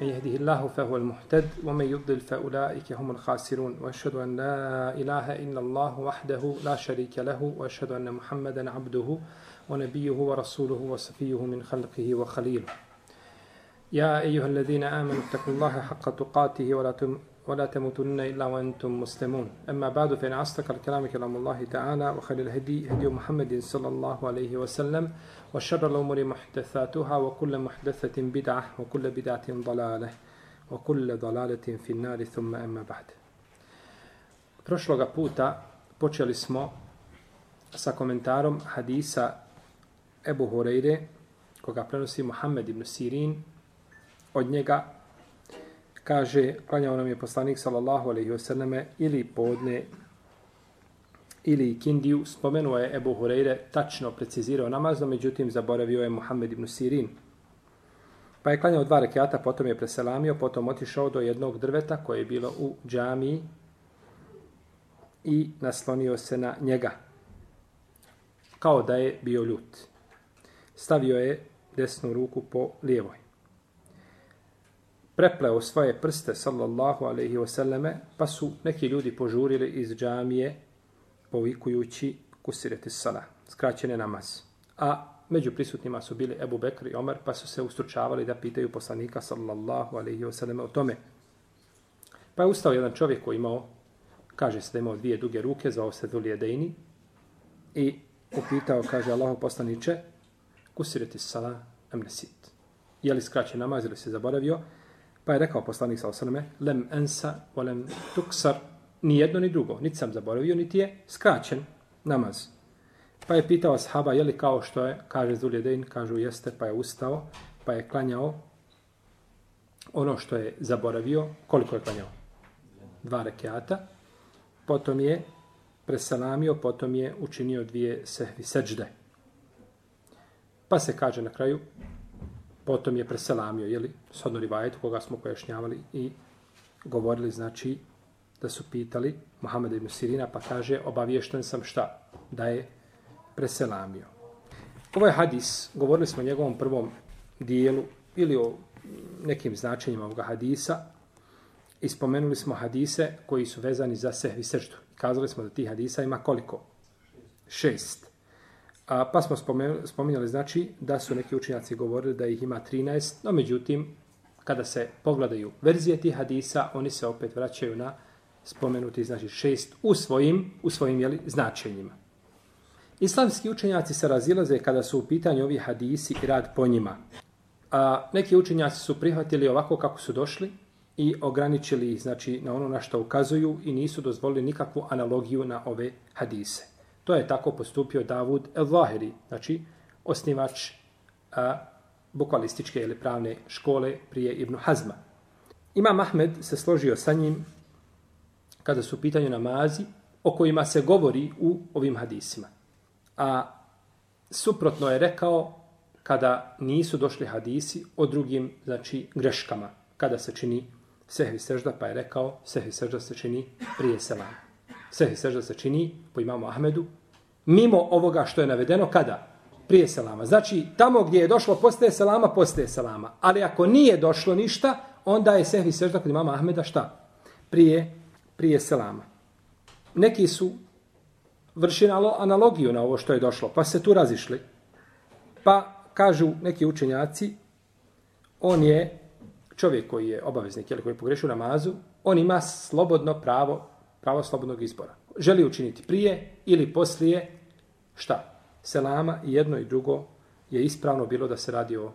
من يهده الله فهو المهتد ومن يضلل فأولئك هم الخاسرون. وأشهد أن لا إله إلا الله وحده لا شريك له وأشهد أن محمدا عبده ونبيه ورسوله وصفيه من خلقه وخليله. يا أيها الذين آمنوا اتقوا الله حق تقاته ولا ولا تموتن إلا وأنتم مسلمون. أما بعد فإن أصدق الكلام كلام الله تعالى وخير الهدي هدي محمد صلى الله عليه وسلم وشر الأمور محدثاتها وكل محدثة بدعة وكل بدعة ضلالة وكل ضلالة في النار. ثم أما بعد. Prošloga puta počeli smo sa komentarom hadisa Ebu Hureyre, koga prenosi Muhammed ibn Sirin, od njega kaže, klanjao nam je poslanik sallallahu alaihi wasallame ili podne ili kindiju, spomenuo je Ebu Hureyre, tačno precizirao namazno, međutim zaboravio je Muhammed ibn Sirin. Pa je klanjao dva rekiata, potom je preselamio, potom otišao do jednog drveta koje je bilo u džamiji i naslonio se na njega. Kao da je bio ljut. Stavio je desnu ruku po lijevoj prepleo svoje prste, sallallahu alaihi wasallame, pa su neki ljudi požurili iz džamije, povikujući kusireti sala, skraćene namaz. A među prisutnima su bili Ebu Bekr i Omar, pa su se ustručavali da pitaju poslanika, sallallahu alaihi wasallame, o tome. Pa je ustao jedan čovjek koji imao, kaže se da imao dvije duge ruke, zvao se Duljedejni, i upitao, kaže Allahu poslaniče, kusireti sala, amnesit. Je li skraćen namaz ili se zaboravio? Pa je rekao poslanik sa osaname, lem ensa, volem tuksar, ni jedno ni drugo, niti sam zaboravio, niti je skraćen namaz. Pa je pitao ashaba, je li kao što je, kaže Zuljedein, kažu jeste, pa je ustao, pa je klanjao ono što je zaboravio, koliko je klanjao? Dva rekiata, Potom je presalamio, potom je učinio dvije sehvi seđde. Pa se kaže na kraju, potom je preselamio, jeli, shodno rivajetu koga smo pojašnjavali i govorili, znači, da su pitali Muhammed ibn Sirina, pa kaže, obavješten sam šta? Da je preselamio. Ovo je hadis, govorili smo o njegovom prvom dijelu ili o nekim značenjima ovoga hadisa i spomenuli smo hadise koji su vezani za sehvi srždu. Kazali smo da ti hadisa ima koliko? Šest. A, pa smo spominjali, znači, da su neki učinjaci govorili da ih ima 13, no međutim, kada se pogledaju verzije tih hadisa, oni se opet vraćaju na spomenuti, znači, šest u svojim, u svojim jeli, značenjima. Islamski učenjaci se razilaze kada su u pitanju ovi hadisi i rad po njima. A, neki učenjaci su prihvatili ovako kako su došli i ograničili ih znači, na ono na što ukazuju i nisu dozvolili nikakvu analogiju na ove hadise. To je tako postupio Davud el-Zahiri, znači osnivač a, bukvalističke ili pravne škole prije Ibnu Hazma. Imam Ahmed se složio sa njim kada su u pitanju namazi o kojima se govori u ovim hadisima. A suprotno je rekao kada nisu došli hadisi o drugim znači, greškama. Kada se čini sehvi sežda, pa je rekao sehvi sežda se čini prije selama. Sehi sežda se čini po imamu Ahmedu mimo ovoga što je navedeno kada? Prije selama. Znači, tamo gdje je došlo postaje selama, postaje selama. Ali ako nije došlo ništa, onda je sehvi sežda kod imama Ahmeda šta? Prije, prije selama. Neki su vršili analogiju na ovo što je došlo, pa se tu razišli. Pa kažu neki učenjaci, on je čovjek koji je obaveznik ili koji je pogrešio namazu, on ima slobodno pravo pravo slobodnog izbora. Želi učiniti prije ili poslije šta? Selama i jedno i drugo je ispravno bilo da se radi o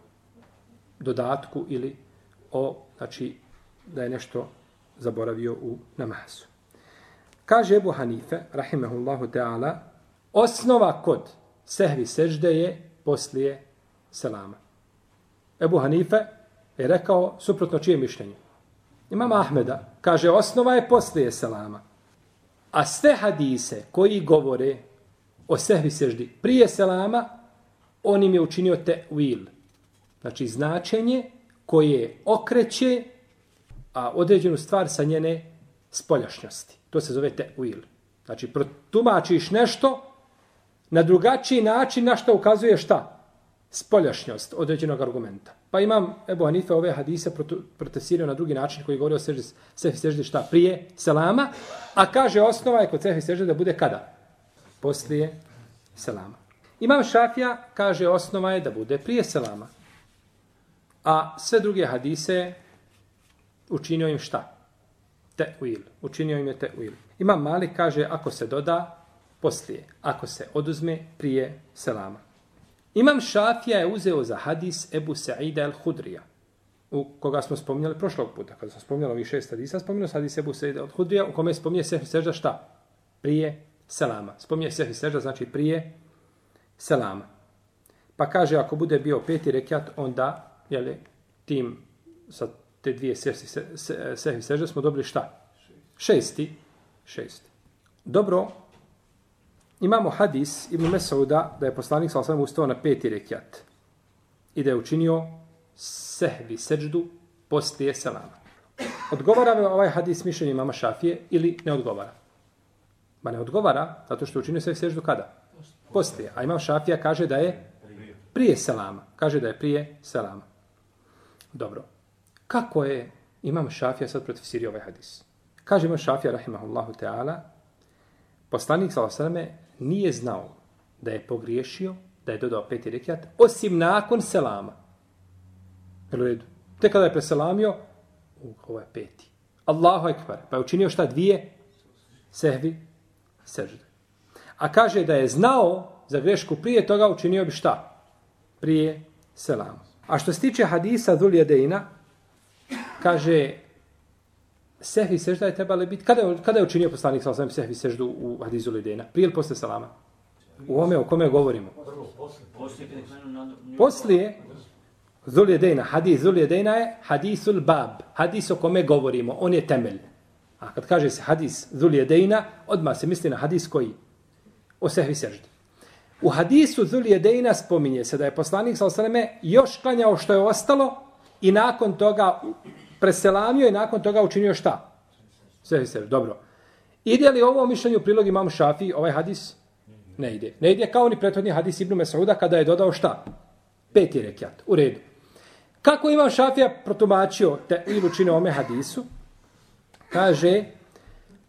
dodatku ili o, znači, da je nešto zaboravio u namazu. Kaže Ebu Hanife, rahimehullahu ta'ala, osnova kod sehvi sežde je poslije selama. Ebu Hanife je rekao suprotno čije mišljenje. Imam Ahmeda kaže osnova je poslije selama. A sve hadise koji govore o sehvi seždi prije selama, on im je učinio te will. Znači značenje koje okreće a određenu stvar sa njene spoljašnjosti. To se zove te will. Znači protumačiš nešto na drugačiji način na što ukazuje šta? Spoljašnjost određenog argumenta. Pa imam Ebu Hanife ove hadise protestirio na drugi način koji govori o seždi, sefi seždi šta prije selama, a kaže osnova je kod sefi seždi da bude kada? Poslije selama. Imam Šafija kaže osnova je da bude prije selama. A sve druge hadise učinio im šta? Te'uil. Učinio im je te'uil. Imam Malik kaže ako se doda poslije, ako se oduzme prije selama. Imam Šafija je uzeo za hadis Ebu Sa'ida al-Hudrija, u koga smo spominjali prošlog puta, kada smo spominjali ovih šest hadisa, spominjali hadis Ebu Sa'ida al-Hudrija, u kome spominje sehvi sežda šta? Prije selama. Spominje sehvi sežda, znači prije selama. Pa kaže, ako bude bio peti rekiat, onda, jeli, tim, sa te dvije sehvi sežda, smo dobili šta? Šesti. Šesti. Dobro, Imamo hadis Ibn Mesauda da je poslanik sa osvijem ustao na peti rekiat i da je učinio sehvi seđdu poslije selama. Odgovara li ovaj hadis mišljenje mama Šafije ili ne odgovara? Ma ne odgovara, zato što je učinio sehvi seđdu kada? Poslije. A imam Šafija kaže da je prije selama. Kaže da je prije selama. Dobro. Kako je imam Šafija sad protiv Sirije ovaj hadis? Kaže imam Šafija, rahimahullahu teala, poslanik sa osam nije znao da je pogriješio, da je dodao peti rekiat, osim nakon selama. Jel u redu? Te kada je preselamio, uh, ovo je peti. Allahu ekvar. Pa je učinio šta dvije? Sehvi, sežde. A kaže da je znao za grešku prije toga, učinio bi šta? Prije selama. A što se tiče hadisa Dhul Deina, kaže sehvi sežda je trebalo biti, kada je, kada je učinio poslanik sa osam sehvi seždu u hadizu Lidena? Prije ili posle salama? U ome o kome govorimo? Poslije. Zul jedejna, hadis Zul jedejna je hadisul bab, hadis o kome govorimo, on je temelj. A kad kaže se hadis Zul jedejna, odmah se misli na hadis koji? O sehvi seždi. U hadisu Zul jedejna spominje se da je poslanik sa osaleme još klanjao što je ostalo i nakon toga preselamio i nakon toga učinio šta? Sve se, dobro. Ide li ovo mišljenje u prilog imam Šafi, ovaj hadis? Ne ide. Ne ide kao ni prethodni hadis Ibnu Mesauda kada je dodao šta? Peti rekiat. U redu. Kako imam Šafija protumačio te ili učinio ome hadisu? Kaže,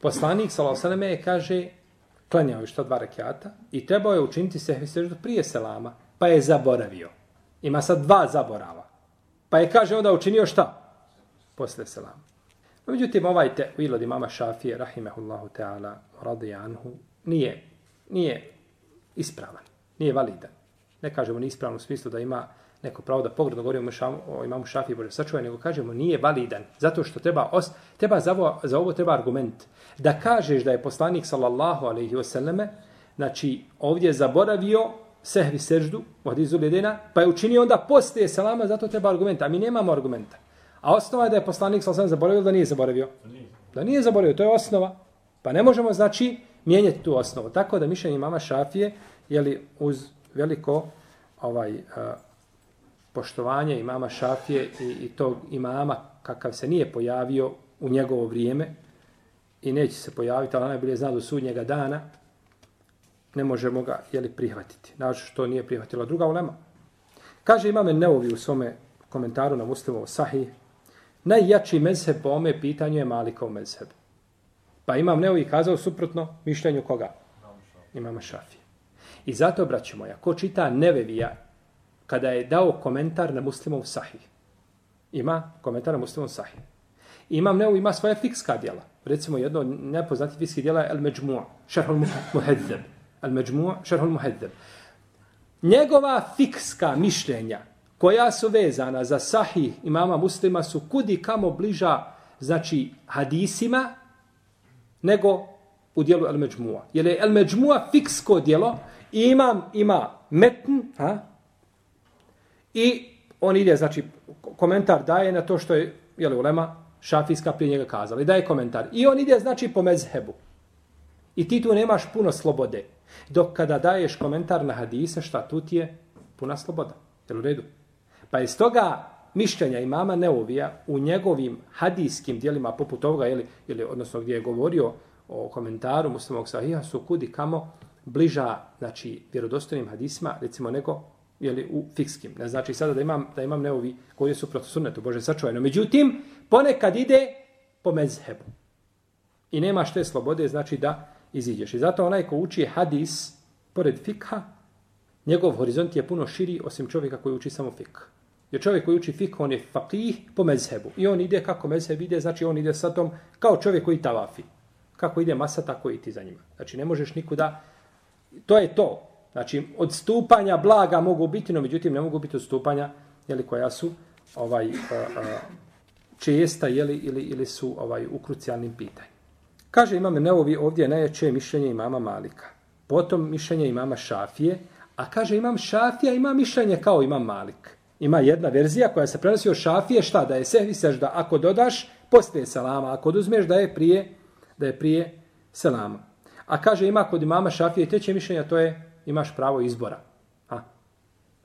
poslanik Salosaleme je, kaže, klanjao je što dva rekiata i trebao je učiniti sehvi seždu prije selama, pa je zaboravio. Ima sad dva zaborava. Pa je, kaže, onda učinio šta? Posle selam. No, međutim, ovaj te od imama Šafije, rahimehullahu ta'ala, radi anhu, nije, nije ispravan, nije validan. Ne kažemo ni ispravan u smislu da ima neko pravo da pogredno govori o imamu Šafije, Bože sačuvaj, nego kažemo nije validan, zato što treba, os, treba za, ovo, za ovo treba argument. Da kažeš da je poslanik, sallallahu alaihi wasallame, znači ovdje zaboravio sehvi seždu, u hadizu pa je učinio onda poslije salama, zato treba argumenta. A mi nemamo argumenta. A osnova je da je poslanik sa zaboravio da nije zaboravio. Da nije zaboravio, to je osnova. Pa ne možemo, znači, mijenjati tu osnovu. Tako da mišljenje mama Šafije, je li uz veliko ovaj a, poštovanje imama Šafije i, i tog imama kakav se nije pojavio u njegovo vrijeme i neće se pojaviti, ali najbolje zna do sudnjega dana, ne možemo ga jeli, prihvatiti. Znači što nije prihvatila druga ulema. Kaže imame Neovi u svome komentaru na Muslimovo Sahih, Najjači mezheb po ome pitanju je Malikov mezheb. Pa imam Neovi kazao suprotno mišljenju koga? Imama Šafije. I zato, braćo moja, ko čita Nevevija kada je dao komentar na muslimov sahih? Ima komentar na muslimov sahih. Imam Neovi ima svoja fikska djela. Recimo jedno nepoznati fikski djela je El Međmu'a, Šerhul Muhedzeb. El Međmu'a, Šerhul Muhedzeb. Njegova fikska mišljenja koja su vezana za sahih imama muslima su kudi kamo bliža znači hadisima nego u dijelu El Međmua. Jer je El Međmua fiksko dijelo i imam ima metn ha? i on ide, znači komentar daje na to što je jeli, ulema šafijska prije njega kazala. I daje komentar. I on ide, znači, po mezhebu. I ti tu nemaš puno slobode. Dok kada daješ komentar na hadise, šta tu ti je? Puna sloboda. Jel u redu? Pa je stoga mišljenja imama Neovija u njegovim hadijskim dijelima poput ovoga, ili, ili odnosno gdje je govorio o komentaru muslimog sahija, su kudi kamo bliža, znači, vjerodostojnim hadisma, recimo, nego jeli, u fikskim. Ne znači sada da imam, da imam neovi koji su protiv sunnetu, Bože sačuvajno. Međutim, ponekad ide po mezhebu. I nema što slobode, znači da iziđeš. I zato onaj ko uči hadis, pored fikha, njegov horizont je puno širi osim čovjeka koji uči samo fikha. Jer čovjek koji uči fik, on je fakih po mezhebu. I on ide kako mezheb ide, znači on ide sa tom kao čovjek koji tavafi. Kako ide masa, tako i ti za njima. Znači ne možeš nikuda... To je to. Znači, odstupanja blaga mogu biti, no međutim ne mogu biti odstupanja jeli, koja su ovaj a, a, česta jeli, ili, ili su ovaj u krucijalnim pitanjima. Kaže imam Neovi ovdje najjače mišljenje imama Malika. Potom mišljenje imama Šafije, a kaže imam Šafija, ima mišljenje kao imam Malik. Ima jedna verzija koja se prenosi od Šafije, šta da je sehvi sežda ako dodaš, poslije selama, ako oduzmeš da je prije, da je prije selama. A kaže ima kod imama Šafije treće mišljenja, to je imaš pravo izbora. A,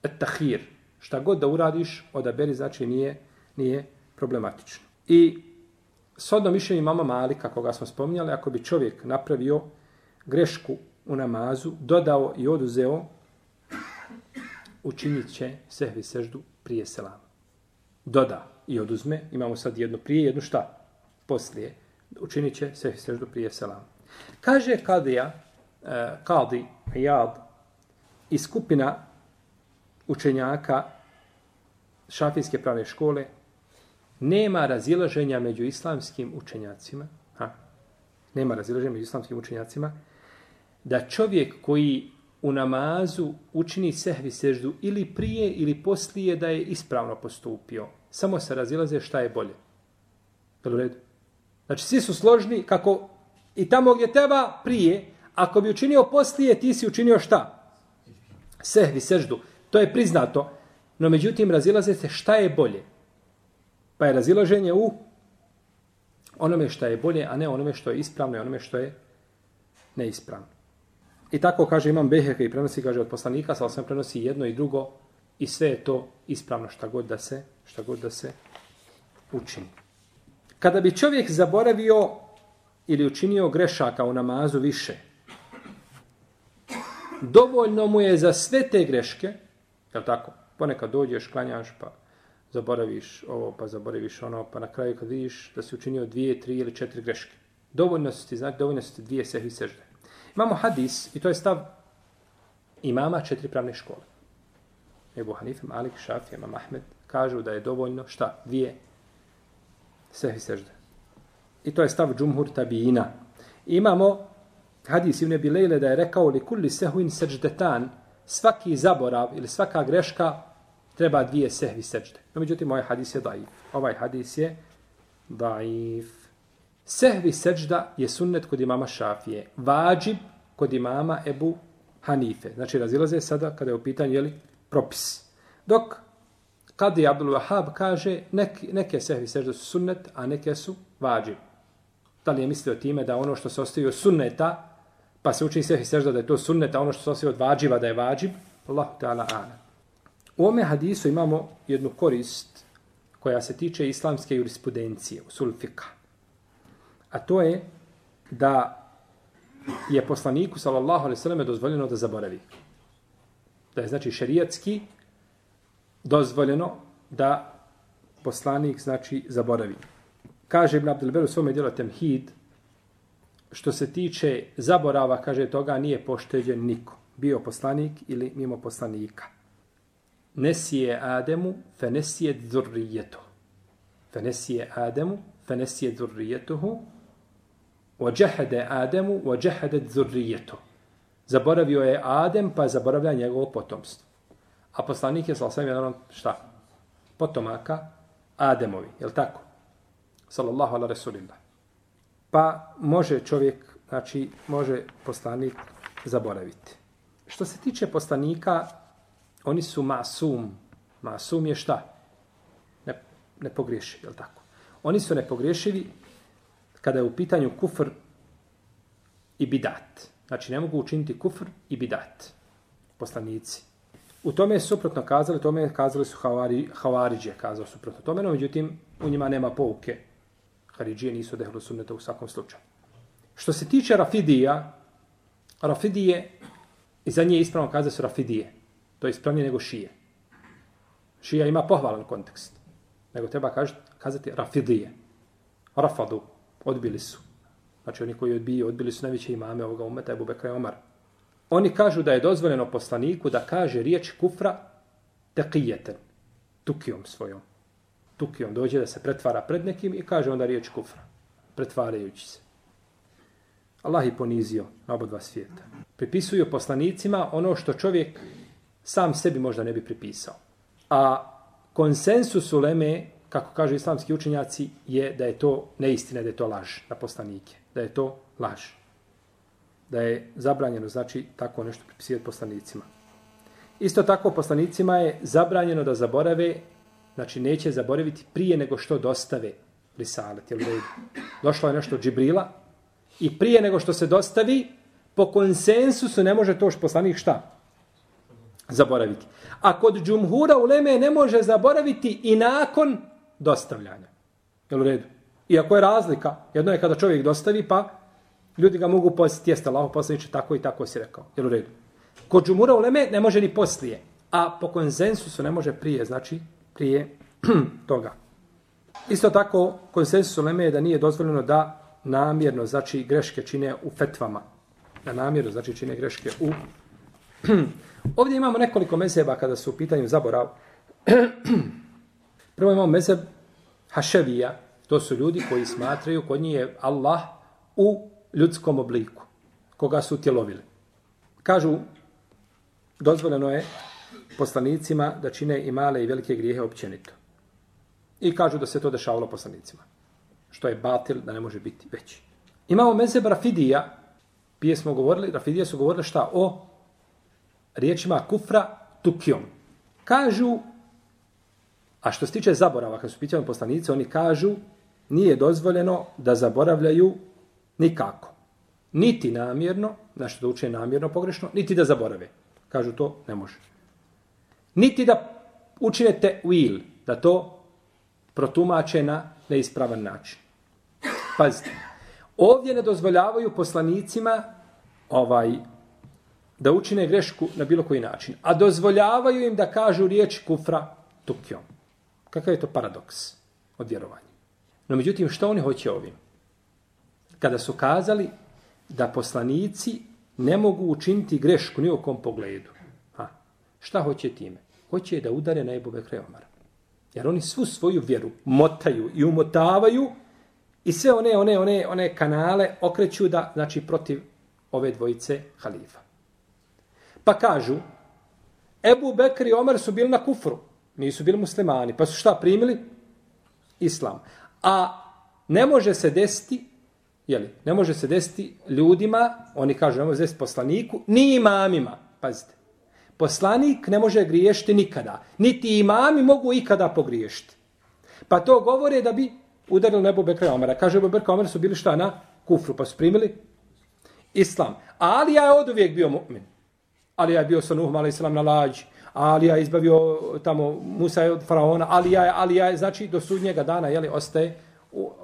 Et tahir. Šta god da uradiš, odaberi, znači nije, nije problematično. I sodno mišljenje imama Malika, koga smo spominjali, ako bi čovjek napravio grešku u namazu, dodao i oduzeo, učinit će sehvi seždu prije selama. Doda i oduzme, imamo sad jedno prije, jedno šta? Poslije. Učinit će sehvi seždu prije selama. Kaže Kadija, eh, Kadi, Jad, i skupina učenjaka šafijske pravne škole nema razilaženja među islamskim učenjacima, ha, nema razilaženja među islamskim učenjacima, da čovjek koji u namazu učini sehvi seždu ili prije ili poslije da je ispravno postupio. Samo se razilaze šta je bolje. Jel u redu? Znači, svi su složni kako i tamo gdje teba prije, ako bi učinio poslije, ti si učinio šta? sehvi, seždu. To je priznato. No međutim, razilaze se šta je bolje. Pa je razilaženje u onome što je bolje, a ne onome što je ispravno i onome što je neispravno. I tako kaže imam Beheke i prenosi, kaže od poslanika, sa osam prenosi jedno i drugo i sve je to ispravno šta god da se, šta god da se učini. Kada bi čovjek zaboravio ili učinio grešaka u namazu više, dovoljno mu je za sve te greške, je tako? Ponekad dođeš, klanjaš, pa zaboraviš ovo, pa zaboraviš ono, pa na kraju kad vidiš da si učinio dvije, tri ili četiri greške. Dovoljno su ti, znači, dovoljno su ti dvije sehvi sežde. Imamo hadis, i to je stav imama četiri pravne škole. Ebu Hanifem, Malik, Šafija, Imam Ahmed, kažu da je dovoljno, šta? Dvije sehvi sežde. I to je stav džumhur tabijina. Imamo hadis Ibn Bilejle da je rekao li kulli sehvin seždetan, svaki zaborav ili svaka greška treba dvije sehvi sežde. No, međutim, ovaj hadis je daif. Ovaj hadis je daif. Sehvi seđda je sunnet kod imama Šafije. Vađib kod imama Ebu Hanife. Znači, razilaze sada kada je u pitanju jeli, propis. Dok Kadi Abdul Wahab kaže nek, neke sehvi sežde su sunnet, a neke su vađib. Da li je mislio time da ono što se ostavio sunneta, pa se uči sehvi i sežda da je to sunnet, a ono što se ostaje od vađiva da je vađib, Allah ta'ala ana. U ome hadisu imamo jednu korist koja se tiče islamske jurisprudencije usul sulfika. A to je da je poslaniku sallallahu alejhi ve selleme dozvoljeno da zaboravi. Da je znači šerijatski dozvoljeno da poslanik znači zaboravi. Kaže Ibn Abdul Ber u svom djelu Temhid, što se tiče zaborava, kaže, toga nije pošteđen niko. Bio poslanik ili mimo poslanika. Nesije Ademu, fenesije dzurrijetu. Fenesije Ademu, fenesije dzurrijetuhu. وجهد džehede Ademu, ذريته. Zaboravio je Adem, pa zaboravlja njegovo potomstvo. A poslanik je, sal sam jedan šta? Potomaka Ademovi, je tako? Sallallahu ala Resulillah pa može čovjek, znači, može poslanik zaboraviti. Što se tiče poslanika, oni su masum. Masum je šta? Ne, ne pogriješi, je tako? Oni su nepogriješivi kada je u pitanju kufr i bidat. Znači, ne mogu učiniti kufr i bidat. Poslanici. U tome je suprotno kazali, tome je kazali su havari, havariđe, kazao suprotno tome, no međutim, u njima nema pouke Haridžije nisu dehlu sunneta u svakom slučaju. Što se tiče Rafidija, Rafidije, i za nje ispravno kaza su Rafidije. To je ispravnije nego šije. Šija ima pohvalan kontekst. Nego treba kažeti, kazati rafidije. Rafadu, odbili su. Znači oni koji odbiju, odbili su najveće imame ovoga umeta, Ebu Bekra i Omar. Oni kažu da je dozvoljeno poslaniku da kaže riječ kufra tekijeten, tukijom svojom. Tukijom dođe da se pretvara pred nekim i kaže onda riječ kufra, pretvarajući se. Allah je ponizio na oba dva svijeta. Pripisuju poslanicima ono što čovjek sam sebi možda ne bi pripisao. A konsensus uleme, kako kažu islamski učenjaci, je da je to neistina, da je to laž na poslanike. Da je to laž. Da je zabranjeno, znači, tako nešto pripisivati poslanicima. Isto tako poslanicima je zabranjeno da zaborave, znači neće zaboraviti prije nego što dostave risalet. Jel Došlo je nešto od Džibrila i prije nego što se dostavi, po konsensusu ne može to što poslanik šta? Zaboraviti. A kod džumhura u Leme ne može zaboraviti i nakon dostavljanja. Jel u redu? Iako je razlika, jedno je kada čovjek dostavi, pa ljudi ga mogu posjetiti, jeste Allah poslaniče, tako i tako si rekao. Jel u redu? Kod džumura u Leme ne može ni poslije, a po konsensusu ne može prije, znači prije toga. Isto tako, konsensus u Leme je da nije dozvoljeno da namjerno, znači greške čine u fetvama. Da namjerno, znači čine greške u... Ovdje imamo nekoliko mezeba kada su u pitanju zaborav. Prvo imamo mezeb Haševija. To su ljudi koji smatraju kod njih je Allah u ljudskom obliku. Koga su tjelovili. Kažu, dozvoljeno je poslanicima da čine i male i velike grijehe općenito. I kažu da se to dešavalo poslanicima. Što je batil, da ne može biti veći. Imamo mezeb Rafidija. Pije smo govorili, Rafidija su govorili šta o riječima kufra tukjom. Kažu, a što se tiče zaborava, kad su pitanje poslanice, oni kažu, nije dozvoljeno da zaboravljaju nikako. Niti namjerno, znači da uče namjerno pogrešno, niti da zaborave. Kažu to, ne može. Niti da učinete will, da to protumače na neispravan način. Pazite, ovdje ne dozvoljavaju poslanicima ovaj da učine grešku na bilo koji način, a dozvoljavaju im da kažu riječ kufra tukjom. Kakav je to paradoks od vjerovanja? No međutim, što oni hoće ovim? Kada su kazali da poslanici ne mogu učiniti grešku ni u kom pogledu. Ha. Šta hoće time? Hoće da udare na Ebu Bekre Omara. Jer oni svu svoju vjeru motaju i umotavaju i sve one, one, one, one kanale okreću da, znači, protiv ove dvojice halifa. Pa kažu, Ebu Bekr i Omer su bili na kufru. Nisu bili muslimani. Pa su šta primili? Islam. A ne može se desiti, jeli, ne može se desiti ljudima, oni kažu, ne može se desiti poslaniku, ni imamima. Pazite. Poslanik ne može griješiti nikada. Niti imami mogu ikada pogriješiti. Pa to govore da bi udarili nebo Bekra Omara. Kaže, Ebu Bekra Omara su bili šta na kufru, pa su primili Islam. Ali ja je od uvijek bio mu'min. Alija je bio sa Nuhom, ali na lađi. Alija je izbavio tamo Musa od faraona. Alija je, Alija je, znači, do sudnjega dana, jeli, ostaje.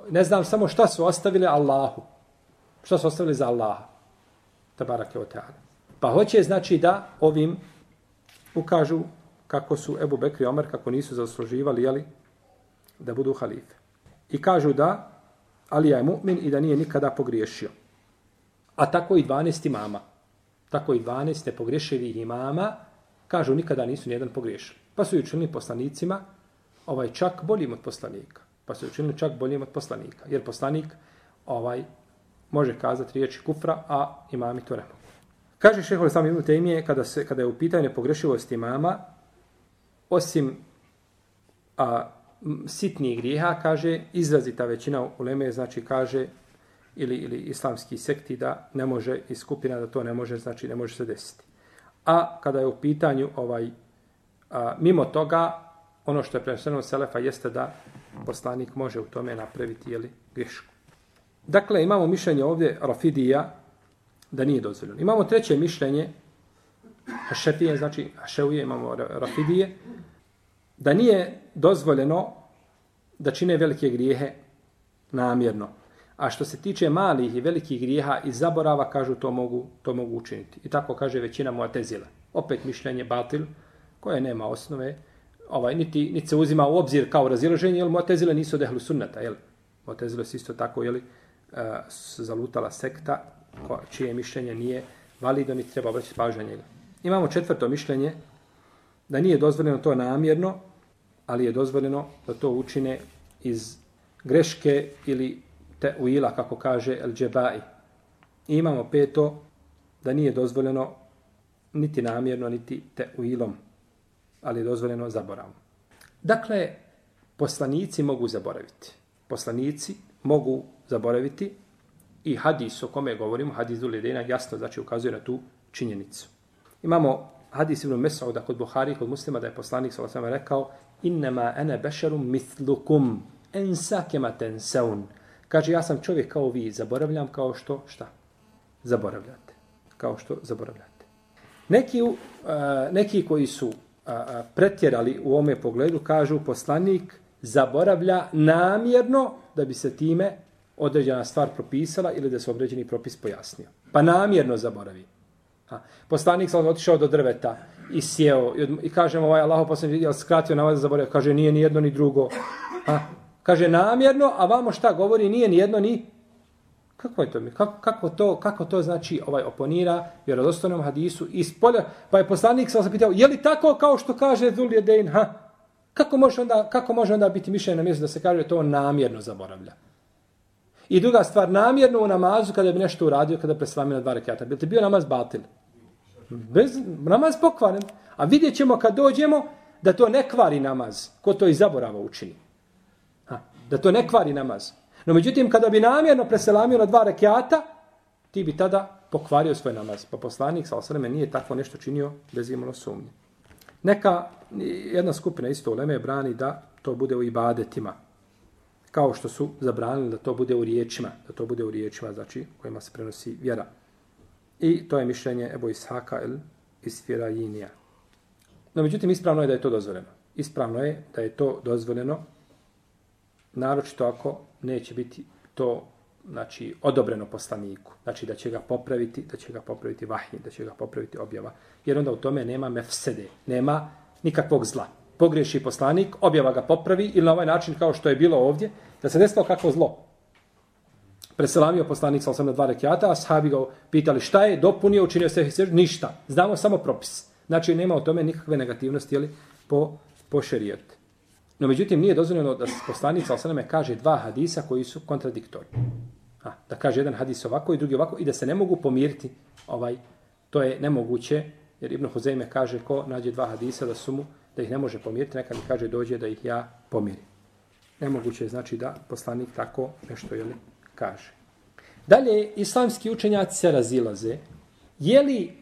Ne znam samo šta su ostavili Allahu. Šta su ostavili za Allaha. Tabarake o teala. Pa hoće, znači, da ovim ukažu kako su Ebu Bekri i Omer, kako nisu zasluživali, jeli, da budu halife. I kažu da Alija je mu'min i da nije nikada pogriješio. A tako i 12 imama tako i 12 nepogrešivih imama, kažu nikada nisu nijedan pogriješili. Pa su učinili poslanicima ovaj čak boljim od poslanika. Pa su učinili čak boljim od poslanika. Jer poslanik ovaj može kazati riječi kufra, a imami to ne mogu. Kaže šehol sam Ibn Tejmije, kada, se, kada je u pitanju nepogrešivosti imama, osim a, sitnih grijeha, kaže, izrazita većina uleme, znači kaže, ili, ili islamski sekti da ne može i skupina da to ne može, znači ne može se desiti. A kada je u pitanju ovaj a, mimo toga, ono što je preneseno Selefa jeste da poslanik može u tome napraviti jeli, grešku. Dakle, imamo mišljenje ovdje Rafidija da nije dozvoljeno. Imamo treće mišljenje Hašefije, znači Haševije, imamo Rafidije, da nije dozvoljeno da čine velike grijehe namjerno. A što se tiče malih i velikih grijeha i zaborava, kažu to mogu, to mogu učiniti. I tako kaže većina Muatezila. Opet mišljenje batil, koje nema osnove, ovaj, niti, niti se uzima u obzir kao razilaženje, jer Mu'tezile nisu od ehlu sunnata, jel? Motezile su isto tako, jel, uh, eh, zalutala sekta, ko, čije mišljenje nije valido, niti treba obraćati pažnje njega. Imamo četvrto mišljenje, da nije dozvoljeno to namjerno, ali je dozvoljeno da to učine iz greške ili te'uila, kako kaže El Džebai. I imamo peto, da nije dozvoljeno niti namjerno, niti te'uilom, ali je dozvoljeno zaboravom. Dakle, poslanici mogu zaboraviti. Poslanici mogu zaboraviti i hadis o kome govorimo, hadis Dulidena, jasno znači ukazuje na tu činjenicu. Imamo hadis ibn Mesauda kod Buhari, kod muslima, da je poslanik s.a.v. rekao innama ene bešerum mitlukum ensa kema tenseun. Kaže, ja sam čovjek kao vi, zaboravljam kao što, šta? Zaboravljate. Kao što zaboravljate. Neki, uh, neki koji su uh, pretjerali u ome pogledu, kažu poslanik zaboravlja namjerno da bi se time određena stvar propisala ili da se određeni propis pojasnio. Pa namjerno zaboravi. A, Poslanik sam otišao do drveta i sjeo i, od, i kažemo ovaj Allah poslanik je skratio na vas zaboravio. Kaže nije ni jedno ni drugo. A, Kaže namjerno, a vamo šta govori nije ni jedno ni Kako je to? Kako, kako to, kako to znači ovaj oponira vjerodostojnom hadisu iz polja? Pa je poslanik sam se pitao, je li tako kao što kaže Zuljedein? Ha? Kako može onda, kako može onda biti mišljenje na mjestu da se kaže to on namjerno zaboravlja? I druga stvar, namjerno u namazu kada bi nešto uradio, kada preslamio na dva rekata. Bi li bio namaz batil? Bez, namaz pokvaren. A vidjet ćemo kad dođemo da to ne kvari namaz. Ko to i zaborava učini. Da to ne kvari namaz. No međutim, kada bi namjerno preselamio na dva rekiata, ti bi tada pokvario svoj namaz. Pa poslanik, sa osreme, nije takvo nešto činio bez imalo sumnje. Neka jedna skupina isto u Leme brani da to bude u ibadetima. Kao što su zabranili da to bude u riječima. Da to bude u riječima, znači, kojima se prenosi vjera. I to je mišljenje Ebo Ishaka el Isfirajinija. No, međutim, ispravno je da je to dozvoljeno. Ispravno je da je to dozvoljeno, naročito ako neće biti to znači odobreno poslaniku, znači da će ga popraviti, da će ga popraviti vahij, da će ga popraviti objava, jer onda u tome nema mefsede, nema nikakvog zla. Pogriješi poslanik, objava ga popravi ili na ovaj način kao što je bilo ovdje, da se desilo kakvo zlo preselamio poslanik sa na dva rekiata, a sahabi ga pitali šta je, dopunio, učinio se seždu, ništa. Znamo samo propis. Znači, nema u tome nikakve negativnosti jeli, po, po šerijetu. No, međutim, nije dozvoljeno da poslanik sa osaname kaže dva hadisa koji su kontradiktorni. A, da kaže jedan hadis ovako i drugi ovako i da se ne mogu pomiriti ovaj, to je nemoguće, jer Ibn Huzeime kaže ko nađe dva hadisa da su mu, da ih ne može pomiriti, neka mi kaže dođe da ih ja pomirim. Nemoguće je znači da poslanik tako nešto jeli, kaže. Dalje, islamski učenjaci se razilaze. Je li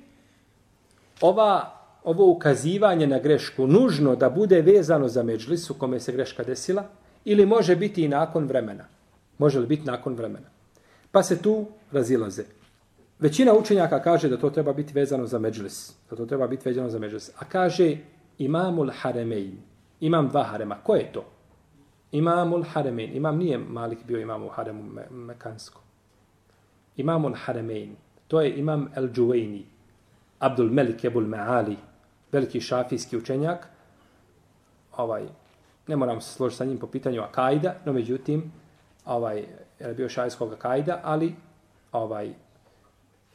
ova, ovo ukazivanje na grešku nužno da bude vezano za međlisu u kome se greška desila ili može biti i nakon vremena? Može li biti nakon vremena? Pa se tu razilaze. Većina učenjaka kaže da to treba biti vezano za međlis. Da to treba biti vezano za međlis. A kaže imamul haremein. Imam dva harema. Ko je to? Imamul Haremein. Imam nije Malik bio imam u Haremu me Mekanskom. Imamul Haremein. To je imam El Džuvejni. Abdul Melik Ebul Maali. Veliki šafijski učenjak. Ovaj, ne moram se složiti sa njim po pitanju Akajda, no međutim, ovaj, je bio šafijskog Akajda, ali ovaj,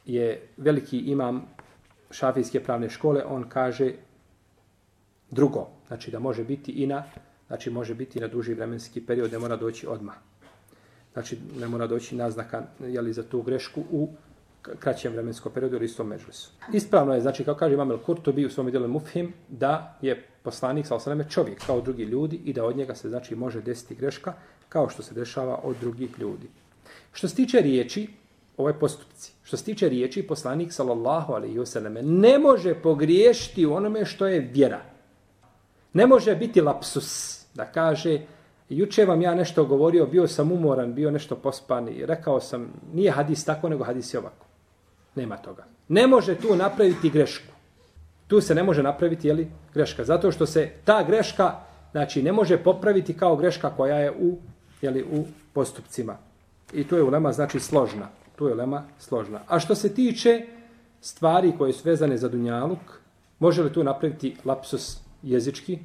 je veliki imam šafijske pravne škole, on kaže drugo, znači da može biti i na Znači, može biti na duži vremenski period, ne mora doći odmah. Znači, ne mora doći naznaka jeli, za tu grešku u kraćem vremenskom periodu ili istom međusu. Ispravno je, znači, kao kaže Imam El Kurtobi u svom djelu Mufhim, da je poslanik, sa osaname, čovjek kao drugi ljudi i da od njega se, znači, može desiti greška kao što se dešava od drugih ljudi. Što se tiče riječi, ove postupci, što se tiče riječi, poslanik, sallallahu alaihi wasallam, ne može pogriješiti u onome što je vjera. Ne može biti lapsus da kaže juče vam ja nešto govorio, bio sam umoran, bio nešto pospan i rekao sam nije hadis tako nego hadis je ovako. Nema toga. Ne može tu napraviti grešku. Tu se ne može napraviti jeli, greška. Zato što se ta greška znači, ne može popraviti kao greška koja je u, jeli, u postupcima. I tu je ulema znači složna. Tu je ulema složna. A što se tiče stvari koje su vezane za Dunjaluk, Može li tu napraviti lapsus jezički?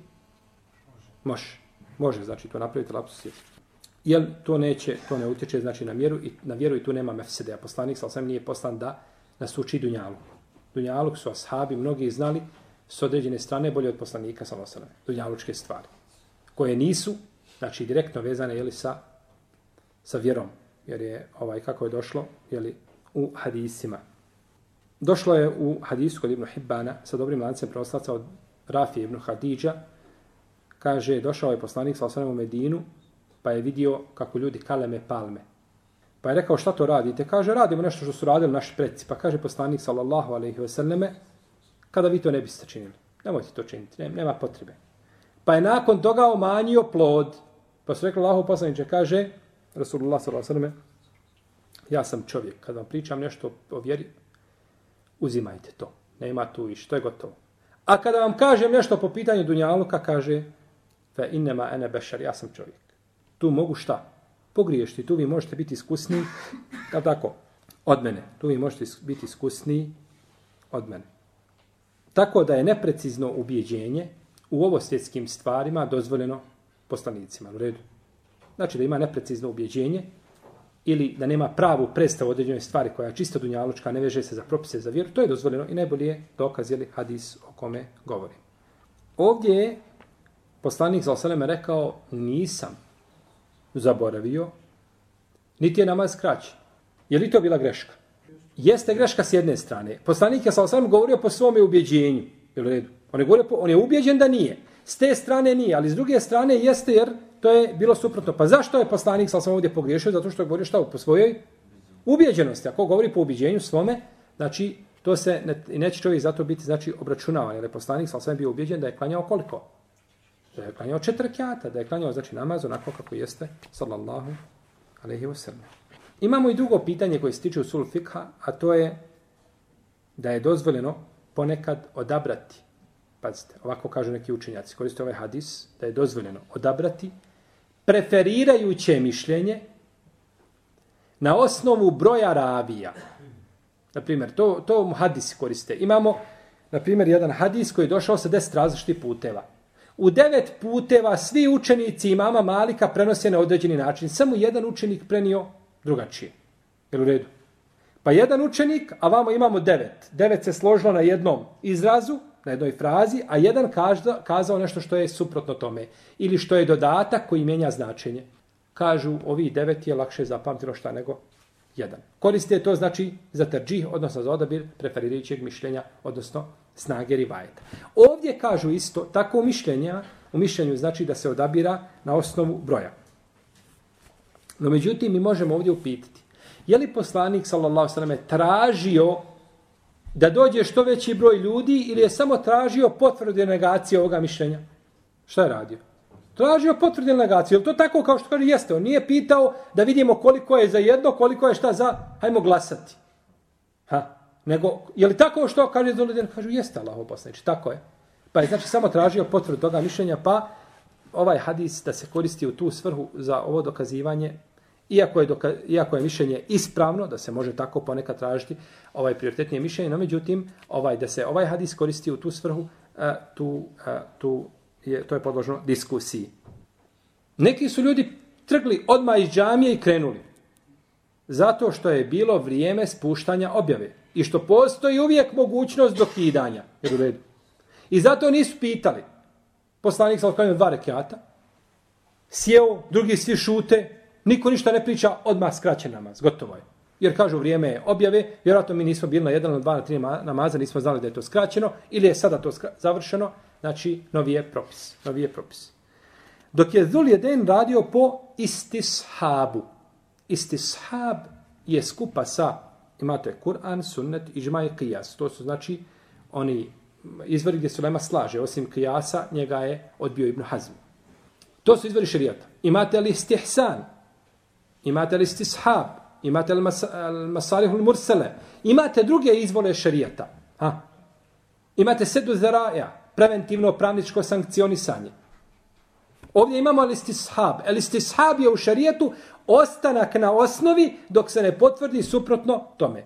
Može. Može, znači to napraviti lapsus jezički. Jel to neće, to ne utječe znači na mjeru i na vjeru i tu nema mefsede. A poslanik sal sam, nije poslan da nas uči dunjalu. Dunjaluk su ashabi, mnogi znali s određene strane bolje od poslanika sa osam. Dunjalučke stvari. Koje nisu, znači direktno vezane jeli, sa, sa vjerom. Jer je, ovaj, kako je došlo, jeli, u hadisima. Došlo je u hadisu kod Ibn Hibbana sa dobrim lancem proslaca od Rafije Ibn Hadidža. Kaže, došao je poslanik sa osam u Medinu, pa je vidio kako ljudi kaleme palme. Pa je rekao šta to radite? Kaže radimo nešto što su radili naši predci. Pa kaže poslanik sallallahu alejhi ve selleme kada vi to ne biste činili. Nemojte to činiti, nema potrebe. Pa je nakon toga omanjio plod. Pa su rekli Allahu poslanice kaže Rasulullah sallallahu alejhi ve selleme ja sam čovjek, kad vam pričam nešto o vjeri, uzimajte to. Nema tu i što je gotovo. A kada vam kažem nešto po pitanju Dunjaluka, kaže, fe innema ene bešar, ja sam čovjek tu mogu šta? Pogriješiti. Tu vi možete biti iskusni, kao tako, od mene. Tu vi možete biti iskusni od mene. Tako da je neprecizno ubjeđenje u ovo svjetskim stvarima dozvoljeno poslanicima. U redu. Znači da ima neprecizno ubjeđenje ili da nema pravu predstavu određenoj stvari koja je čisto dunjalučka, ne veže se za propise za vjeru, to je dozvoljeno i najbolje je dokaz ili hadis o kome govori. Ovdje je poslanik za osaleme rekao nisam zaboravio, niti je namaz kraći. Je li to bila greška? Jeste greška s jedne strane. Poslanik je sa osam govorio po svome ubjeđenju. Je redu? On je, govorio, on je ubjeđen da nije. S te strane nije, ali s druge strane jeste jer to je bilo suprotno. Pa zašto je poslanik sa osam ovdje pogriješio? Zato što je govorio šta po svojoj ubjeđenosti. Ako govori po ubjeđenju svome, znači to se ne, neće čovjek zato biti znači obračunavan. Jer je poslanik sa osam bio ubjeđen da je klanjao koliko? Da je klanjao četiri kjata, da je klanjao znači namaz onako kako jeste, sallallahu alaihi wa sallam. Imamo i drugo pitanje koje se tiče usul fikha, a to je da je dozvoljeno ponekad odabrati, pazite, ovako kažu neki učenjaci, koriste ovaj hadis, da je dozvoljeno odabrati preferirajuće mišljenje na osnovu broja ravija. Na primjer, to, to hadisi koriste. Imamo, na primjer, jedan hadis koji je došao sa deset različitih puteva u devet puteva svi učenici imama Malika prenose na određeni način. Samo jedan učenik prenio drugačije. Jel u redu? Pa jedan učenik, a vamo imamo devet. Devet se složilo na jednom izrazu, na jednoj frazi, a jedan každa, kazao nešto što je suprotno tome. Ili što je dodatak koji mijenja značenje. Kažu, ovi devet je lakše zapamtilo šta nego jedan. Koriste to znači za terđih, odnosno za odabir preferirajućeg mišljenja, odnosno snage rivajeta. Ovdje kažu isto, tako mišljenja, u mišljenju znači da se odabira na osnovu broja. No međutim, mi možemo ovdje upitati, je li poslanik, sallallahu sallam, tražio da dođe što veći broj ljudi ili je samo tražio potvrdu negacije ovoga mišljenja? Šta je radio? Tražio potvrdu negacije. Je to tako kao što kaže jeste? On nije pitao da vidimo koliko je za jedno, koliko je šta za, hajmo glasati. Ha? Nego, je li tako što kaže Zuludin? Kažu, jeste Allah poslanič, tako je. Pa je znači samo tražio potvrdu toga mišljenja, pa ovaj hadis da se koristi u tu svrhu za ovo dokazivanje, iako je, doka, iako je mišljenje ispravno, da se može tako ponekad tražiti ovaj prioritetnije mišljenje, no međutim, ovaj, da se ovaj hadis koristi u tu svrhu, a, tu, a, tu je, to je podložno diskusiji. Neki su ljudi trgli odmah iz džamije i krenuli. Zato što je bilo vrijeme spuštanja objave. I što postoji uvijek mogućnost dokidanja. Jer u redu. I zato nisu pitali. Poslanik sa otklanjom dva rekiata. Sjeo, drugi svi šute. Niko ništa ne priča, odmah skraćen namaz. Gotovo je. Jer kažu vrijeme je objave, vjerojatno mi nismo bili na jedan, na dva, na tri namaza, nismo znali da je to skraćeno, ili je sada to završeno, znači novi je propis. Novi je propis. Dok je Zul Jeden radio po istishabu. Istishab je skupa sa imate Kur'an, sunnet, ižma i kijas. To su znači oni izvori gdje se lema slaže, osim kijasa, njega je odbio Ibn Hazm. To su izvori šarijata. Imate li istihsan? Imate li istishab? Imate li masalih masalihul mursele? Imate druge izvore šarijata. Ha? Imate sedu zaraja, preventivno pravničko sankcionisanje. Ovdje imamo elistishab. Elistishab je u šarijetu ostanak na osnovi dok se ne potvrdi suprotno tome.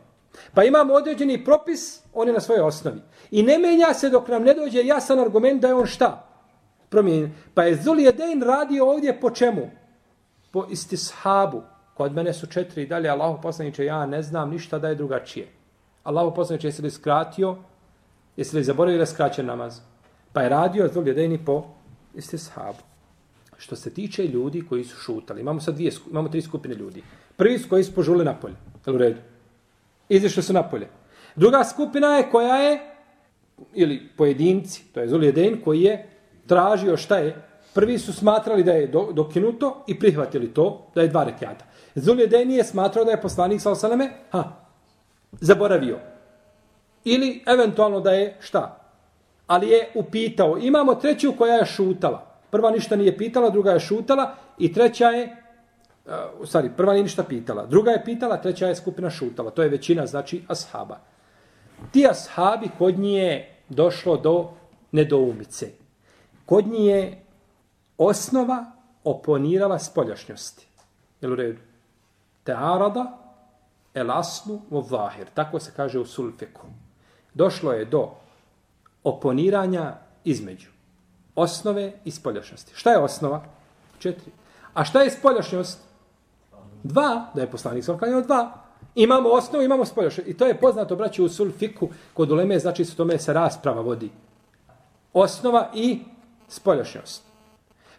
Pa imamo određeni propis On je na svojoj osnovi. I ne menja se dok nam ne dođe jasan argument da je on šta? Promijenjen. Pa je Zulijedein radio ovdje po čemu? Po istishabu. Kod mene su četiri i dalje. Allaho poslaniče, ja ne znam ništa da je drugačije. Allaho poslaniče, jesi li skratio? Jesi li zaboravio da skraćen namaz? Pa je radio Zul po istishabu. Što se tiče ljudi koji su šutali, imamo sad dvije, imamo tri skupine ljudi. Prvi su koji su požuli napolje. U redu. Izišli su napolje. Druga skupina je koja je, ili pojedinci, to je Zulijeden, koji je tražio šta je. Prvi su smatrali da je do, dokinuto i prihvatili to, da je dva rekiata. Zulijeden je smatrao da je poslanik sa osaleme, ha, zaboravio. Ili eventualno da je šta? Ali je upitao. Imamo treću koja je šutala. Prva ništa nije pitala, druga je šutala i treća je uh, stvari, prva nije ništa pitala. Druga je pitala, treća je skupina šutala. To je većina, znači, ashaba. Ti ashabi kod nje došlo do nedoumice. Kod nje osnova oponirala spoljašnjosti. Jel u redu? Tearada el aslu u vahir. Tako se kaže u sulfiku. Došlo je do oponiranja između osnove i spoljašnjosti. Šta je osnova? Četiri. A šta je spoljašnjost? Dva, da je poslanik sam klanjao dva. Imamo osnovu, imamo spoljašnjost. I to je poznato, braći, u sulfiku, kod uleme, znači se tome se rasprava vodi. Osnova i spoljašnjost.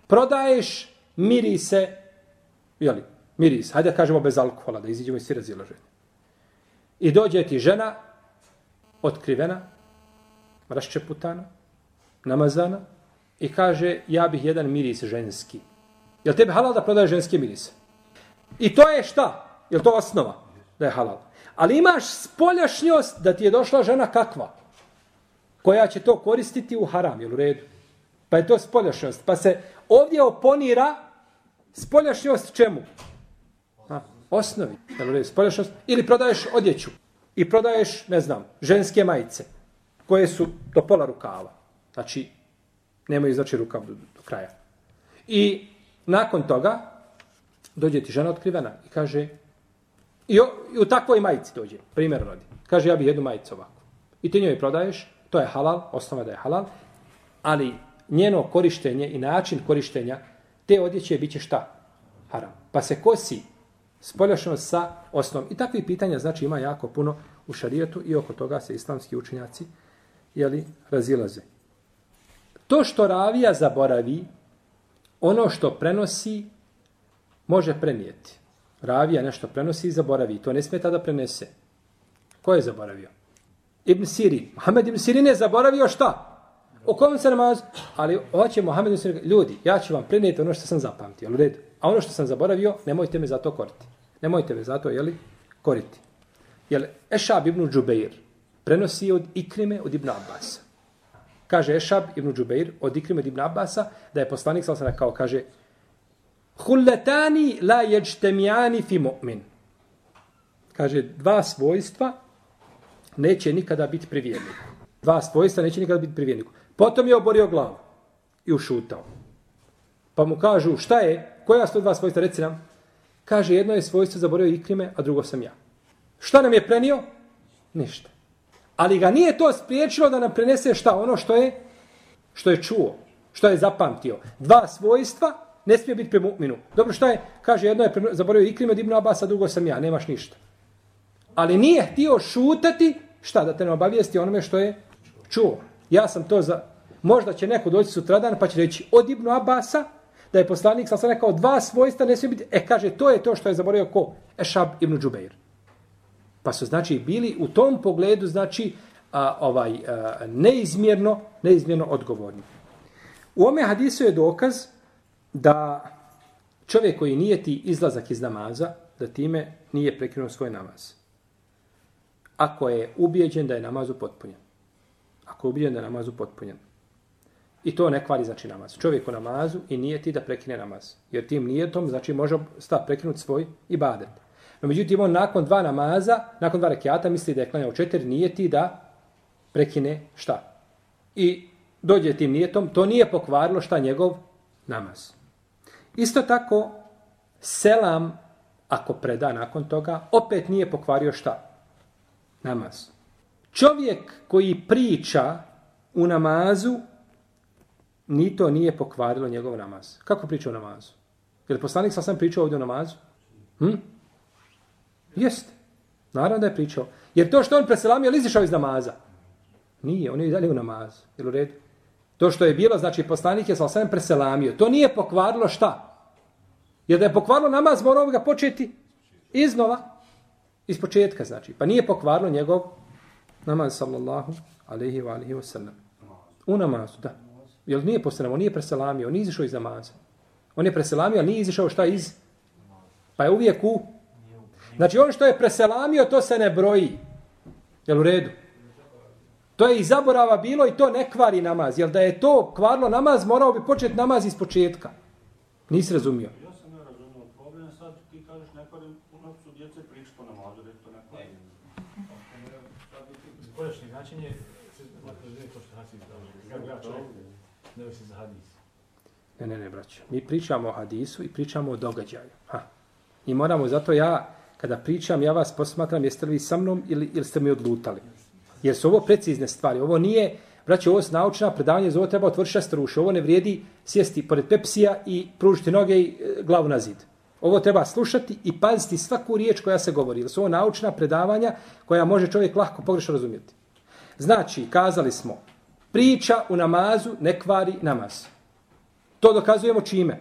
Prodaješ mirise, jeli, miris, hajde da kažemo bez alkohola, da iziđemo iz svi razilaženja. I dođe ti žena, otkrivena, raščeputana, namazana, i kaže ja bih jedan miris ženski. Je li tebe halal da prodaje ženske mirise? I to je šta? Je to osnova da je halal? Ali imaš spoljašnjost da ti je došla žena kakva? Koja će to koristiti u haram, je u redu? Pa je to spoljašnjost. Pa se ovdje oponira spoljašnjost čemu? Ha, osnovi. Je u redu? Spoljašnjost. Ili prodaješ odjeću. I prodaješ, ne znam, ženske majice. Koje su do pola rukava. Znači, Nemaju znači rukav do, do kraja. I nakon toga dođe ti žena otkrivena i kaže i, o, i u takvoj majici dođe, primjer rodi. Kaže ja bih jednu majicu ovako. I ti njoj prodaješ, to je halal, osnova da je halal, ali njeno korištenje i način korištenja te odjeće biće šta? Haram. Pa se kosi spoljašno sa osnovom. I takvi pitanja znači ima jako puno u šarijetu i oko toga se islamski učenjaci jeli, razilaze. To što ravija zaboravi, ono što prenosi, može prenijeti. Ravija nešto prenosi i zaboravi. To ne smeta da prenese. Ko je zaboravio? Ibn Sirin. Mohamed Ibn Sirin je zaboravio šta? O kom se namaz? Ali hoće Mohamed Ibn Sirin. Ljudi, ja ću vam prenijeti ono što sam zapamtio. Ali red. A ono što sam zaboravio, nemojte me za to koriti. Nemojte me za to, jeli, koriti. Jel, Ešab ibn Džubeir prenosi od Ikrime od Ibn Abbas. Kaže Ešab ibn Džubeir od Ikrime ibn Abasa da je poslanik sallallahu alejhi kao kaže Hulletani la yajtami'ani fi mu'min. Kaže dva svojstva neće nikada biti pri vjerniku. Dva svojstva neće nikada biti pri vjerniku. Potom je oborio glavu i ušutao. Pa mu kažu šta je? Koja su dva svojstva? Reci nam. Kaže jedno je svojstvo zaborio Ikrime, a drugo sam ja. Šta nam je prenio? Ništa. Ali ga nije to spriječilo da nam prenese šta ono što je što je čuo, što je zapamtio. Dva svojstva ne smije biti pre Dobro, šta je? Kaže, jedno je zaboravio Ikrim od Ibn Abbas, a drugo sam ja, nemaš ništa. Ali nije htio šutati, šta, da te ne obavijesti onome što je čuo. Ja sam to za... Možda će neko doći sutradan pa će reći od Ibn Abasa, da je poslanik, sam sam rekao, dva svojstva ne smije biti... E, kaže, to je to što je zaboravio ko? Ešab Ibn Džubeir. Pa su znači bili u tom pogledu znači a, ovaj a, neizmjerno neizmjerno odgovorni. U ome hadisu je dokaz da čovjek koji nije ti izlazak iz namaza, da time nije prekinuo svoj namaz. Ako je ubijeđen da je namaz upotpunjen. Ako je ubijeđen da je namaz upotpunjen. I to ne kvari znači namaz. Čovjek u namazu i nije ti da prekine namaz. Jer tim nijetom znači može sta prekinuti svoj ibadet. No međutim, on nakon dva namaza, nakon dva rekiata, misli da je klanjao četiri, nije ti da prekine šta? I dođe tim nijetom, to nije pokvarilo šta njegov namaz. Isto tako, selam, ako preda nakon toga, opet nije pokvario šta? Namaz. Čovjek koji priča u namazu, ni to nije pokvarilo njegov namaz. Kako priča u namazu? Je li poslanik sa sam pričao ovdje u namazu? Hm? Jeste. Naravno da je pričao. Jer to što on preselamio, li izišao iz namaza? Nije, on je i dalje u namazu. Jel u redu? To što je bilo, znači poslanik je sa sam preselamio. To nije pokvarilo šta? Jer da je pokvarilo namaz, morao ga početi iznova. Iz početka, znači. Pa nije pokvarilo njegov namaz, sallallahu alaihi wa alaihi wa sallam. U namazu, da. Jer nije postanamo, nije preselamio, nije izišao iz namaza. On je preselamio, ali nije izišao šta iz? Pa je uvijek u... Znači, on što je preselamio, to se ne broji. Jel u redu? To je i zaborava bilo i to ne kvari namaz. Jel da je to kvarlo namaz, morao bi početi namaz iz početka. Nisi razumio. Ja sam ne razumio problem, sad ti kažeš ne kvari u noću djece prič po namazu, da je to ne kvari. Pojašnji način je, makar je to što hadis kako ja čovjek, ne se za hadis. Ne, ne, ne, braćo. Mi pričamo o hadisu i pričamo o događaju. Ha. I moramo, zato ja, kada pričam, ja vas posmatram, jeste li vi sa mnom ili, ili ste mi odlutali. Jer su ovo precizne stvari. Ovo nije, braćo, ovo je naučna predavanje, za ovo treba otvoriti šestor. Ovo ne vrijedi sjesti pored pepsija i pružiti noge i e, glavu na zid. Ovo treba slušati i paziti svaku riječ koja se govori. Jer su ovo naučna predavanja koja može čovjek lahko pogrešno razumjeti. Znači, kazali smo, priča u namazu ne kvari namaz. To dokazujemo čime?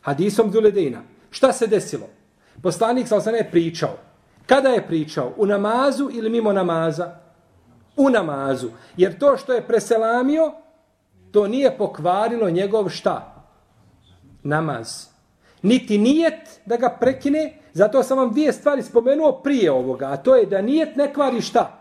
Hadisom Duledina. Šta se desilo? Poslanik sa osana je pričao. Kada je pričao? U namazu ili mimo namaza? U namazu. Jer to što je preselamio, to nije pokvarilo njegov šta? Namaz. Niti nijet da ga prekine, zato sam vam dvije stvari spomenuo prije ovoga, a to je da nijet ne kvari šta?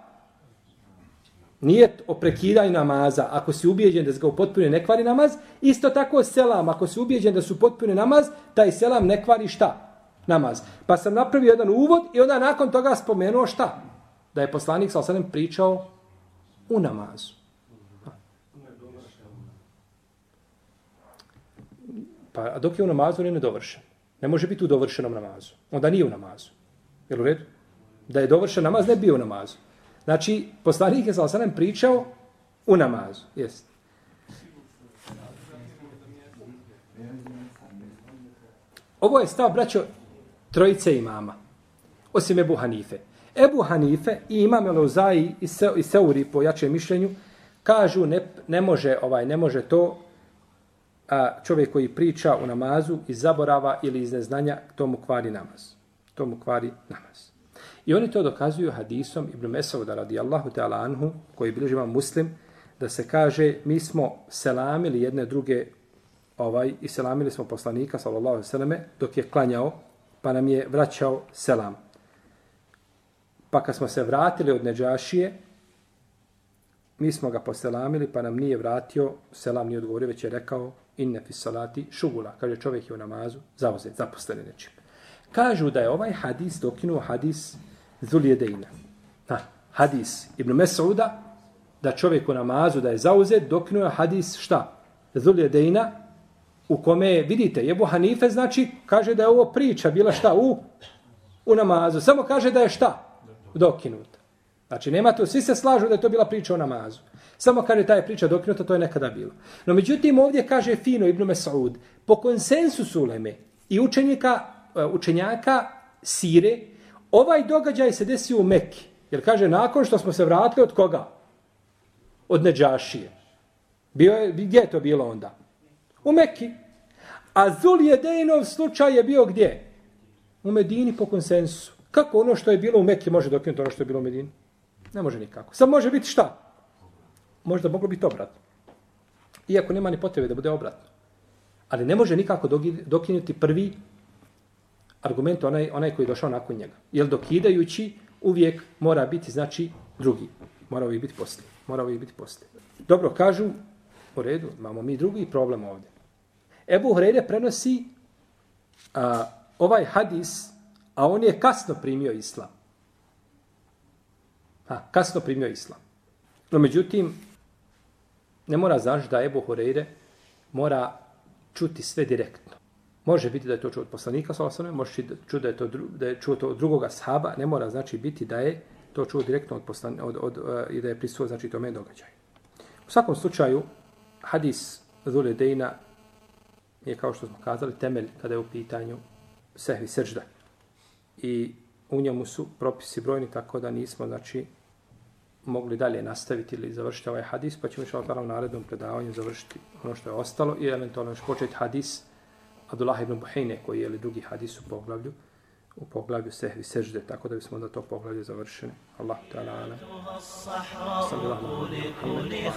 Nijet o prekidanju namaza, ako si ubijeđen da se ga upotpune ne kvari namaz, isto tako selam, ako si ubijeđen da su potpune namaz, taj selam ne kvari šta? Namaz. Pa sam napravio jedan uvod i onda nakon toga spomenuo šta? Da je poslanik sa osadem pričao u namazu. Pa dok je u namazu, on je nedovršen. Ne može biti u dovršenom namazu. Onda nije u namazu. Je u redu? Da je dovršen namaz, ne bio u namazu. Znači, poslanik je sa pričao u namazu. Jest. Ovo je stav, braćo, trojice imama. Osim Ebu Hanife. Ebu Hanife i imam Elozai i, se, i Seuri po jačem mišljenju kažu ne, ne može ovaj ne može to a, čovjek koji priča u namazu iz zaborava ili iz neznanja tomu kvari namaz. Tomu kvari namaz. I oni to dokazuju hadisom Ibn Mesauda radijallahu ta'ala anhu, koji bilježi vam muslim, da se kaže mi smo selamili jedne druge ovaj i selamili smo poslanika sallallahu alejhi ve selleme dok je klanjao pa nam je vraćao selam. Pa kad smo se vratili od Neđašije, mi smo ga poselamili, pa nam nije vratio, selam nije odgovorio, već je rekao, inne fi salati šugula. Kaže, čovjek je u namazu, zauzet, zaposleni nečim. Kažu da je ovaj hadis dokinuo hadis Zuljedeina. Ha, hadis Ibn Mes'uda, da čovjek u namazu da je zauzet, dokinuo hadis šta? Zuljedeina, u kome, vidite, Jebu Hanife znači, kaže da je ovo priča, bila šta u, u namazu. Samo kaže da je šta? Dokinuta. Znači, nema to, svi se slažu da je to bila priča o namazu. Samo kaže ta je priča dokinuta, to je nekada bilo. No, međutim, ovdje kaže fino Ibn Mesaud, po konsensusu Leme i učenjaka, e, učenjaka Sire, ovaj događaj se desio u Mekki. Jer kaže, nakon što smo se vratili od koga? Od Neđašije. Bio je, gdje je to bilo onda? U Mekki. A Zul Jedejnov slučaj je bio gdje? U Medini po konsensusu. Kako ono što je bilo u Mekki može dokinuti ono što je bilo u Medini? Ne može nikako. Sad može biti šta? Možda moglo biti obratno. Iako nema ni potrebe da bude obratno. Ali ne može nikako dokinuti prvi argument onaj, onaj koji je došao nakon njega. Jer dokidajući uvijek mora biti, znači, drugi. Mora uvijek biti poslije. Mora uvijek biti poslije. Dobro, kažu, u redu, imamo mi drugi problem ovdje. Ebu Hrede prenosi a, ovaj hadis, a on je kasno primio islam. A, kasno primio islam. No, međutim, ne mora znaš da Ebu Horeire mora čuti sve direktno. Može biti da je to čuo od poslanika, sa osnovne, može čuti da je to, da je čuo to od drugoga sahaba, ne mora znači biti da je to čuo direktno od, poslan, od, od, od i da je prisuo znači tome događaju. U svakom slučaju, hadis Zuledejna je, kao što smo kazali, temelj kada je u pitanju sehvi sržda. I u njemu su propisi brojni, tako da nismo, znači, mogli dalje nastaviti ili završiti ovaj hadis, pa ćemo išao u narednom predavanju završiti ono što je ostalo i eventualno još početi hadis Abdullah ibn Buhine, koji je ili drugi hadis u poglavlju, u poglavlju sehvi sežde, tako da bismo onda to poglavlje završili. Allah ta'ala. Sallallahu alaihi wa sallam.